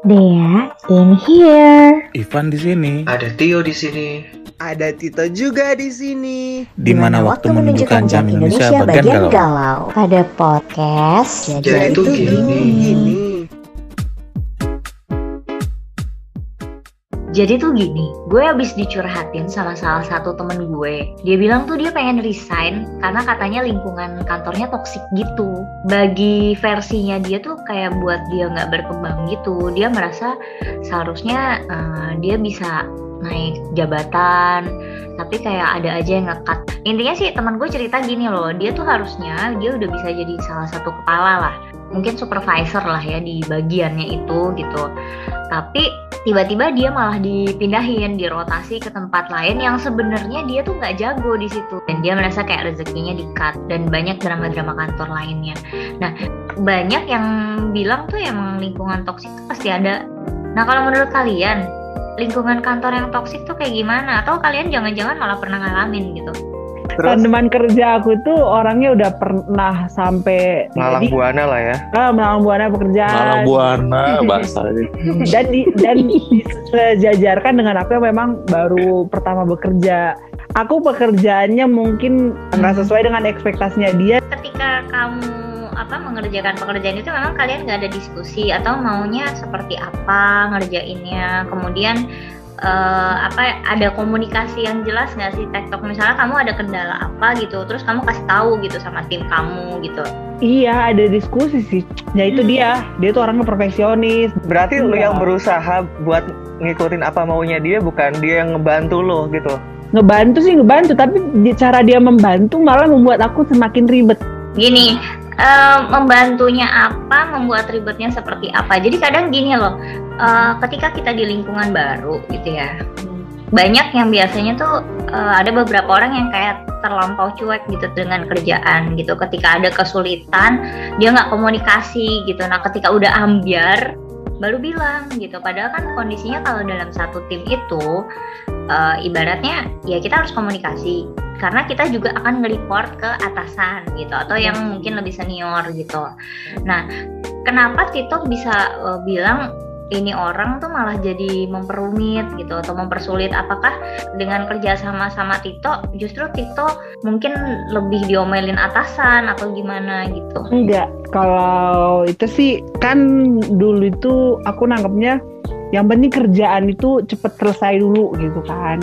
Dea in here. Ivan di sini. Ada Tio di sini. Ada Tito juga di sini. Di mana waktu menunjukkan jam Indonesia bagian galau. Pada podcast Jadi itu gini. gini. Jadi tuh gini, gue habis dicurhatin sama salah satu temen gue. Dia bilang tuh dia pengen resign karena katanya lingkungan kantornya toksik gitu. Bagi versinya dia tuh kayak buat dia nggak berkembang gitu. Dia merasa seharusnya uh, dia bisa naik jabatan, tapi kayak ada aja yang ngekat. Intinya sih teman gue cerita gini loh, dia tuh harusnya dia udah bisa jadi salah satu kepala lah mungkin supervisor lah ya di bagiannya itu gitu. Tapi tiba-tiba dia malah dipindahin dirotasi ke tempat lain yang sebenarnya dia tuh nggak jago di situ. Dan dia merasa kayak rezekinya di cut dan banyak drama-drama kantor lainnya. Nah banyak yang bilang tuh emang lingkungan toksik pasti ada. Nah kalau menurut kalian lingkungan kantor yang toksik tuh kayak gimana? Atau kalian jangan-jangan malah pernah ngalamin gitu Terus teman kerja aku tuh orangnya udah pernah sampai Malang jadi- buana lah ya. ah, Malang buana pekerjaan Malang buana bahasanya. dan di, dan disejajarkan dengan aku yang memang baru pertama bekerja. Aku pekerjaannya mungkin nggak sesuai dengan ekspektasinya dia. ketika kamu apa mengerjakan pekerjaan itu memang kalian nggak ada diskusi atau maunya seperti apa ngerjainnya kemudian eh, apa ada komunikasi yang jelas nggak sih tektok misalnya kamu ada kendala apa gitu terus kamu kasih tahu gitu sama tim kamu gitu Iya ada diskusi sih. Ya itu dia. Dia tuh orangnya perfeksionis. Berarti lu Iya. yang berusaha buat ngikutin apa maunya dia bukan dia yang ngebantu lo gitu. Ngebantu sih ngebantu, tapi cara dia membantu malah membuat aku semakin ribet. gini eh, membantunya apa membuat ribetnya seperti apa. Jadi kadang gini loh eh, ketika kita di lingkungan baru gitu ya banyak yang biasanya tuh eh, ada beberapa orang yang kayak terlampau cuek gitu dengan kerjaan gitu. Ketika ada kesulitan dia nggak komunikasi gitu. Nah ketika udah ambiar baru bilang gitu. Padahal kan kondisinya kalau dalam satu tim itu eh, ibaratnya ya kita harus komunikasi karena kita juga akan nge-report ke atasan gitu atau yang mungkin lebih senior gitu. Nah, kenapa Tito bisa eh, bilang ini orang tuh malah jadi memperumit gitu atau mempersulit? Apakah dengan kerja sama sama Tito justru Tito mungkin lebih diomelin atasan atau gimana gitu? Enggak, kalau itu sih kan dulu itu aku nangkepnya yang penting kerjaan itu cepet selesai dulu gitu kan.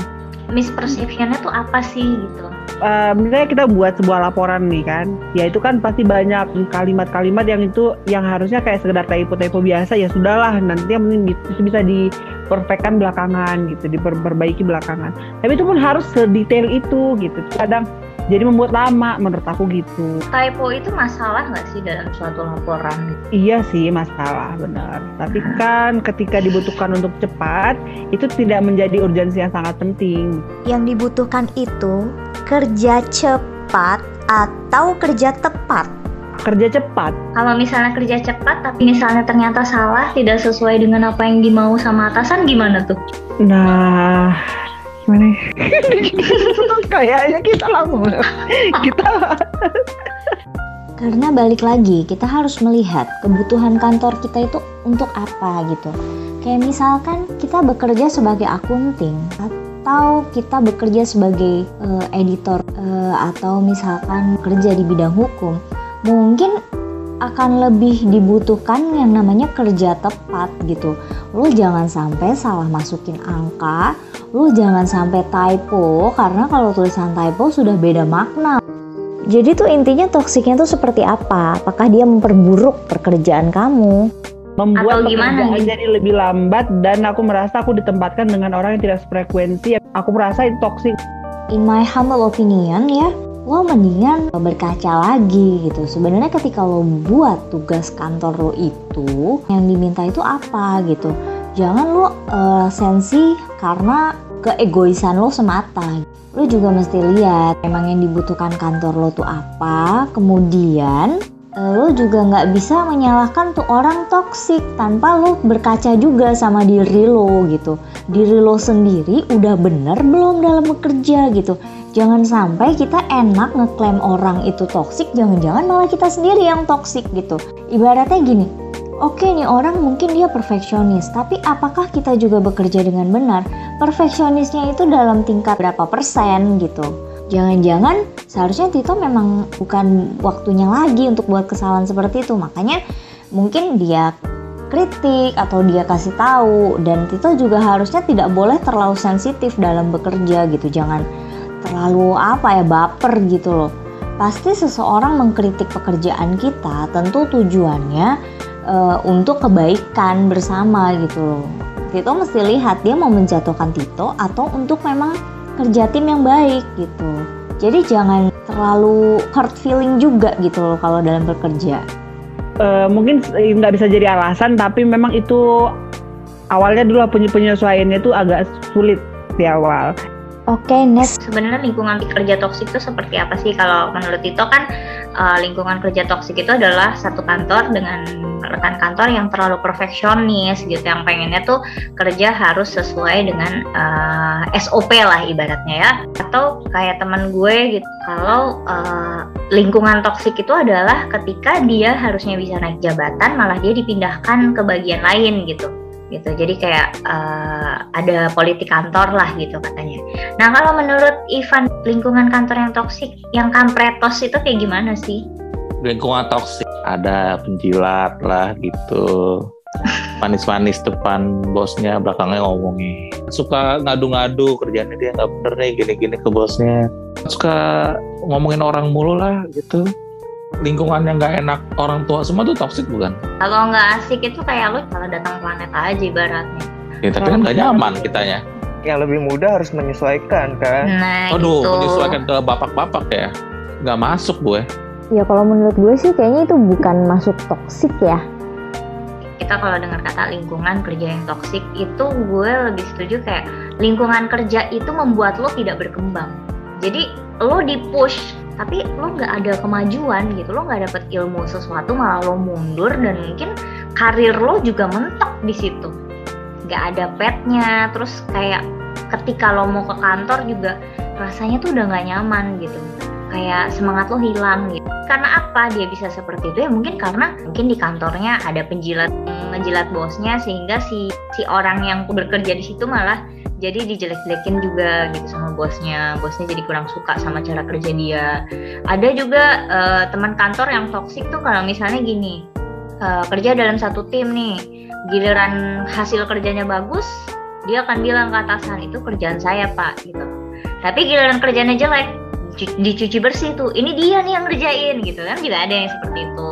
Misperceptionnya tuh apa sih gitu? Eh, misalnya kita buat sebuah laporan nih kan, ya itu kan pasti banyak kalimat-kalimat yang itu yang harusnya kayak sekedar typo-typo biasa ya sudahlah nanti yang penting di- itu bisa diperfectkan belakangan gitu, diperbaiki belakangan. Tapi itu pun harus sedetail itu gitu. Kadang jadi membuat lama menurut aku gitu. Typo itu masalah nggak sih dalam suatu laporan? Iya sih masalah benar. Tapi kan ketika dibutuhkan untuk cepat itu tidak menjadi urgensi yang sangat penting. Yang dibutuhkan itu kerja cepat atau kerja tepat. Kerja cepat. Kalau misalnya kerja cepat tapi misalnya ternyata salah tidak sesuai dengan apa yang dimau sama atasan gimana tuh? Nah, gimana? ya? Kayaknya kita langsung kita Karena balik lagi, kita harus melihat kebutuhan kantor kita itu untuk apa gitu. Kayak misalkan kita bekerja sebagai akunting atau kita bekerja sebagai eh, editor eh, atau misalkan kerja di bidang hukum, mungkin akan lebih dibutuhkan yang namanya kerja tepat gitu. Lu jangan sampai salah masukin angka, lu jangan sampai typo karena kalau tulisan typo sudah beda makna. Jadi tuh intinya toksiknya tuh seperti apa? Apakah dia memperburuk pekerjaan kamu? membuat Atau gimana pekerjaan jadi lebih lambat dan aku merasa aku ditempatkan dengan orang yang tidak sefrekuensi. Aku merasa itu toksik. In my humble opinion ya, lo mendingan berkaca lagi gitu. Sebenarnya ketika lo buat tugas kantor lo itu, yang diminta itu apa gitu. Jangan lo eh, sensi karena keegoisan lo semata. Lo juga mesti lihat emang yang dibutuhkan kantor lo tuh apa. Kemudian lo juga nggak bisa menyalahkan tuh orang toksik tanpa lo berkaca juga sama diri lo gitu diri lo sendiri udah bener belum dalam bekerja gitu jangan sampai kita enak ngeklaim orang itu toksik jangan-jangan malah kita sendiri yang toksik gitu ibaratnya gini oke okay nih orang mungkin dia perfeksionis, tapi apakah kita juga bekerja dengan benar? Perfeksionisnya itu dalam tingkat berapa persen gitu? Jangan-jangan seharusnya Tito memang bukan waktunya lagi untuk buat kesalahan seperti itu, makanya mungkin dia kritik atau dia kasih tahu dan Tito juga harusnya tidak boleh terlalu sensitif dalam bekerja gitu, jangan terlalu apa ya baper gitu loh. Pasti seseorang mengkritik pekerjaan kita tentu tujuannya uh, untuk kebaikan bersama gitu loh. Tito mesti lihat dia mau menjatuhkan Tito atau untuk memang kerja tim yang baik gitu. Jadi jangan terlalu hard feeling juga gitu loh kalau dalam bekerja. Uh, mungkin nggak bisa jadi alasan tapi memang itu awalnya dulu penyesuaiannya itu agak sulit di awal Oke, okay, next. Sebenarnya lingkungan kerja toksik itu seperti apa sih? Kalau menurut Tito kan uh, lingkungan kerja toksik itu adalah satu kantor dengan rekan kantor yang terlalu perfeksionis gitu, yang pengennya tuh kerja harus sesuai dengan uh, eh, SOP lah ibaratnya ya. Atau kayak teman gue gitu, kalau uh, lingkungan toksik itu adalah ketika dia harusnya bisa naik jabatan, malah dia dipindahkan ke bagian lain gitu gitu jadi kayak uh, ada politik kantor lah gitu katanya. Nah kalau menurut Ivan lingkungan kantor yang toksik yang kampretos itu kayak gimana sih? Lingkungan toksik. Ada penjilat lah gitu. Manis-manis depan bosnya belakangnya ngomongin. Suka ngadu-ngadu kerjanya dia nggak bener nih gini-gini ke bosnya. Suka ngomongin orang mulu lah gitu. Lingkungan yang nggak enak orang tua semua tuh toksik bukan? Kalau nggak asik itu kayak lu kalau datang planet aja ibaratnya. Ya, tapi kan nggak nyaman kitanya. Yang lebih mudah harus menyesuaikan kan. Nah, Aduh, gitu. menyesuaikan ke bapak-bapak ya. Nggak masuk gue. Ya kalau menurut gue sih kayaknya itu bukan masuk toksik ya. Kita kalau dengar kata lingkungan kerja yang toksik itu gue lebih setuju kayak lingkungan kerja itu membuat lo tidak berkembang. Jadi lo di push tapi lo nggak ada kemajuan gitu lo nggak dapet ilmu sesuatu malah lo mundur dan mungkin karir lo juga mentok di situ nggak ada petnya. Terus kayak ketika lo mau ke kantor juga rasanya tuh udah nggak nyaman gitu. Kayak semangat lo hilang gitu. Karena apa dia bisa seperti itu? Ya mungkin karena mungkin di kantornya ada penjilat menjilat bosnya sehingga si si orang yang bekerja di situ malah jadi dijelek-jelekin juga gitu sama bosnya. Bosnya jadi kurang suka sama cara kerja dia. Ada juga uh, teman kantor yang toksik tuh kalau misalnya gini uh, kerja dalam satu tim nih giliran hasil kerjanya bagus dia akan bilang ke atasan itu kerjaan saya pak gitu. Tapi giliran kerjanya jelek dicuci bersih tuh ini dia nih yang ngerjain gitu kan juga ada yang seperti itu.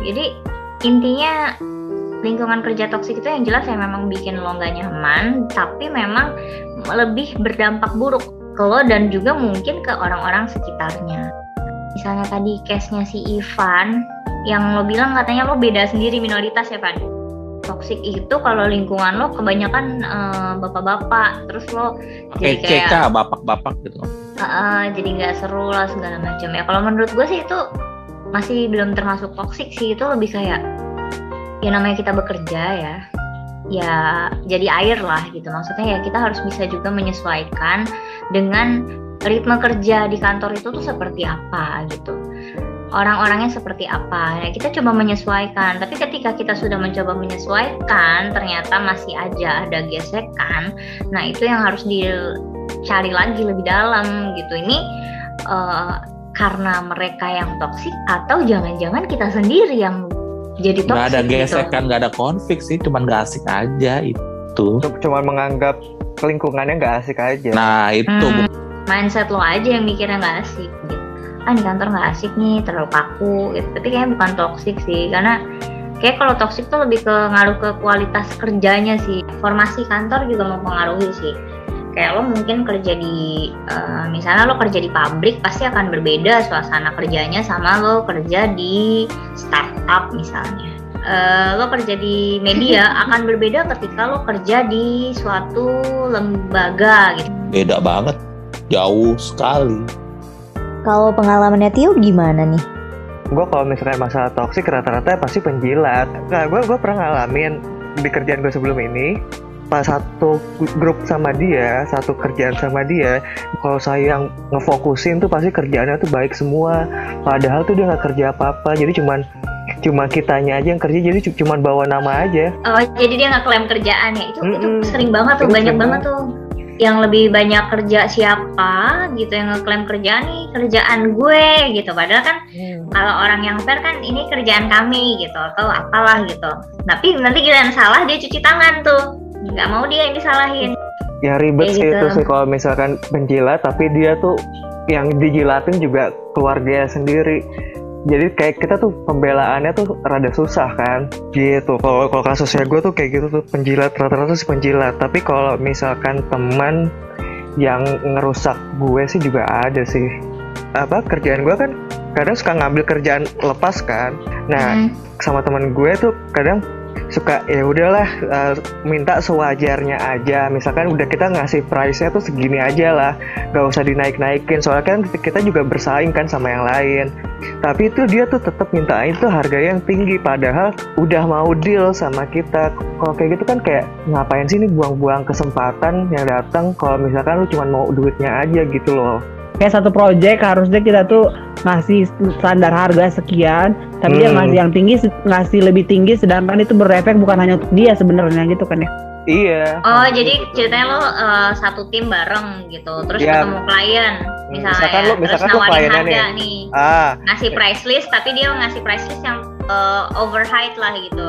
Jadi intinya lingkungan kerja toksik itu yang jelas yang memang bikin lo gak nyaman tapi memang lebih berdampak buruk ke lo dan juga mungkin ke orang-orang sekitarnya. Misalnya tadi case-nya si Ivan yang lo bilang katanya lo beda sendiri minoritas ya Pan toksik itu kalau lingkungan lo kebanyakan uh, bapak-bapak terus lo jadi kayak bapak-bapak gitu. Uh, uh, jadi nggak seru lah segala macam ya. Kalau menurut gue sih itu masih belum termasuk toksik sih itu lebih kayak ya namanya kita bekerja ya. Ya jadi air lah gitu. Maksudnya ya kita harus bisa juga menyesuaikan dengan ritme kerja di kantor itu tuh seperti apa gitu orang-orangnya seperti apa. Ya kita coba menyesuaikan. Tapi ketika kita sudah mencoba menyesuaikan ternyata masih aja ada gesekan. Nah itu yang harus dicari lagi lebih dalam gitu. Ini uh, karena mereka yang toksik atau jangan-jangan kita sendiri yang jadi nggak ada gitu. gesekan nggak ada konflik sih cuman gak asik aja itu. Cuman menganggap lingkungannya nggak asik aja. Nah itu. Hmm, mindset lo aja yang mikirnya nggak asik gitu ah di kantor nggak asik nih terlalu kaku gitu. Tapi kayaknya bukan toxic sih karena kayak kalau toxic tuh lebih ke ngaruh ke kualitas kerjanya sih. Formasi kantor juga mempengaruhi sih. Kayak lo mungkin kerja di uh, misalnya lo kerja di pabrik pasti akan berbeda suasana kerjanya sama lo kerja di startup misalnya. Uh, lo kerja di media akan berbeda ketika lo kerja di suatu lembaga gitu. Beda banget jauh sekali kalau pengalamannya Tio gimana nih gue kalau misalnya masalah toksik rata-rata pasti penjilat nah gue gue pernah ngalamin di kerjaan gue sebelum ini pas satu grup sama dia, satu kerjaan sama dia, kalau saya yang ngefokusin tuh pasti kerjaannya tuh baik semua. Padahal tuh dia nggak kerja apa-apa, jadi cuman cuma kitanya aja yang kerja jadi cu- cuma bawa nama aja Oh, jadi dia nggak klaim kerjaan ya? Itu itu Mm-mm. sering banget tuh, Itu banyak sering banget tuh. Yang lebih banyak kerja siapa gitu yang ngeklaim kerjaan nih kerjaan gue gitu. Padahal kan kalau orang yang fair kan ini kerjaan kami gitu atau apalah gitu. Tapi nanti giliran salah dia cuci tangan tuh. Nggak mau dia yang disalahin. yang ribet sih gitu. itu sih kalau misalkan penjilat tapi dia tuh yang dijilatin juga keluarga sendiri jadi kayak kita tuh pembelaannya tuh rada susah kan? Gitu. Kalau kalau kasusnya gue tuh kayak gitu tuh penjilat rata-rata sih penjilat. Tapi kalau misalkan teman yang ngerusak gue sih juga ada sih. Apa kerjaan gue kan kadang suka ngambil kerjaan lepas kan? Nah Hmm. sama teman gue tuh kadang suka ya udahlah eh, minta sewajarnya aja. Misalkan udah kita ngasih price-nya tuh segini aja lah gak usah dinaik-naikin. Soalnya kan kita juga bersaing kan sama yang lain. Tapi itu dia tuh tetap minta itu harga yang tinggi padahal udah mau deal sama kita. Kalau kayak gitu kan kayak ngapain sih ini buang-buang kesempatan yang datang? Kalau misalkan lu cuma mau duitnya aja gitu loh kayak satu project harusnya kita tuh ngasih standar harga sekian tapi dia Hmm. ngasih yang tinggi ngasih lebih tinggi sedangkan itu berefek bukan hanya untuk dia sebenarnya gitu kan ya iya Oh, jadi ceritanya lo uh, satu tim bareng gitu. Terus Ya. ketemu klien misalnya Misalkan ya. lo- misalkan terus nawarin harga nih. nih. ah Ngasih price list tapi dia ngasih price list yang uh, overheight lah gitu.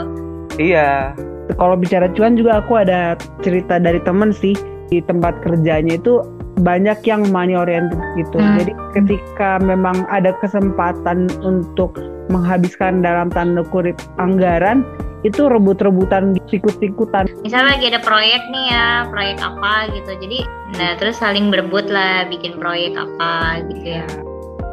iya kalau bicara cuan juga aku ada cerita dari temen sih di tempat kerjanya itu banyak yang money oriented gitu. Hmm. Jadi ketika memang ada kesempatan untuk menghabiskan dalam tanda kutip anggaran itu rebut-rebutan sikut-sikutan. Misalnya lagi ada proyek nih ya, proyek apa gitu. Jadi, nah terus saling berebut lah bikin proyek apa gitu ya.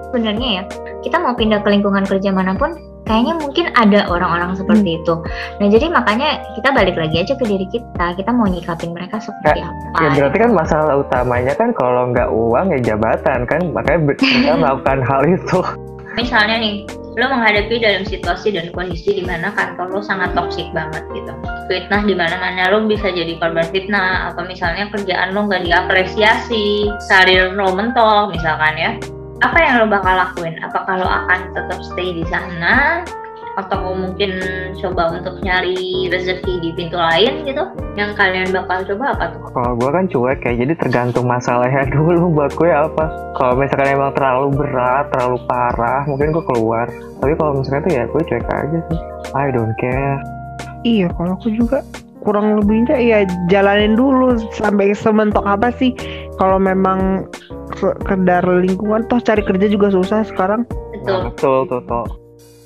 Sebenarnya ya, kita mau pindah ke lingkungan kerja mana pun, kayaknya mungkin ada orang-orang seperti itu. Nah jadi makanya kita balik lagi aja ke diri kita. Kita mau nyikapin mereka seperti apa? Ya berarti kan masalah utamanya kan kalau nggak uang ya jabatan kan makanya kita melakukan hal itu. misalnya nih lo menghadapi dalam situasi dan kondisi di mana kantor lo sangat toksik banget gitu fitnah di mana mana lo bisa jadi korban fitnah atau misalnya kerjaan lo nggak diapresiasi karir lo mentok misalkan ya apa yang lo bakal lakuin apakah lo akan tetap stay di sana atau mungkin coba untuk nyari rezeki di pintu lain gitu yang kalian bakal coba apa tuh Kalau gue kan cuek ya jadi tergantung masalahnya dulu buat gue apa. Kalau misalkan emang terlalu berat, terlalu parah mungkin gue keluar. Tapi kalau misalkan itu ya gue cuek aja sih. I don't care. Iya, kalau aku juga kurang lebihnya ya jalanin dulu sampai sementok apa sih kalau memang sekedar lingkungan toh cari kerja juga susah sekarang. Betul. Betul tuh tuh.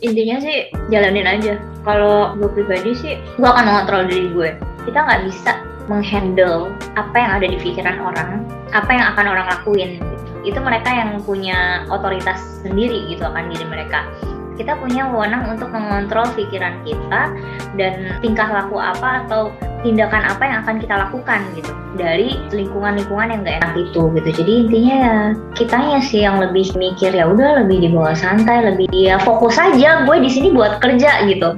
intinya sih jalanin aja. Kalau gue pribadi sih gue akan mengontrol diri gue. Kita nggak bisa menghandle apa yang ada di pikiran orang apa yang akan orang lakuin. Gitu. itu mereka yang punya otoritas sendiri gitu akan diri mereka kita punya wewenang untuk mengontrol pikiran kita dan tingkah laku apa atau tindakan apa yang akan kita lakukan gitu dari lingkungan-lingkungan yang gak enak itu gitu. Jadi intinya ya kitanya sih yang lebih mikir ya udah lebih dibawa santai lebih ya fokus aja gue di sini buat kerja gitu.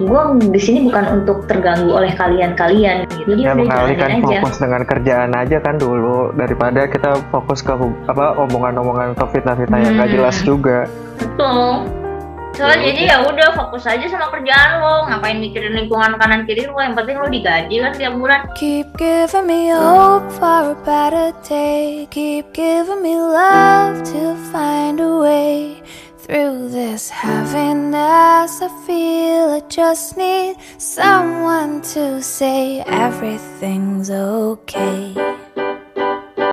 Gue di sini bukan untuk terganggu oleh kalian-kalian gitu. Jadi Ya mengalihkan jalanin aja. fokus dengan kerjaan aja kan dulu daripada kita fokus ke apa omongan-omongan ke fitnah-fitnah yang gak Hmm. jelas juga. betul soalnya jadi ya udah fokus aja sama kerjaan lo ngapain mikirin lingkungan kanan kiri lo yang penting lo digaji kan tiap bulan Keep giving me hope for a better day. Keep giving me love to find a way through this heaviness. I feel I just need someone to say everything's okay.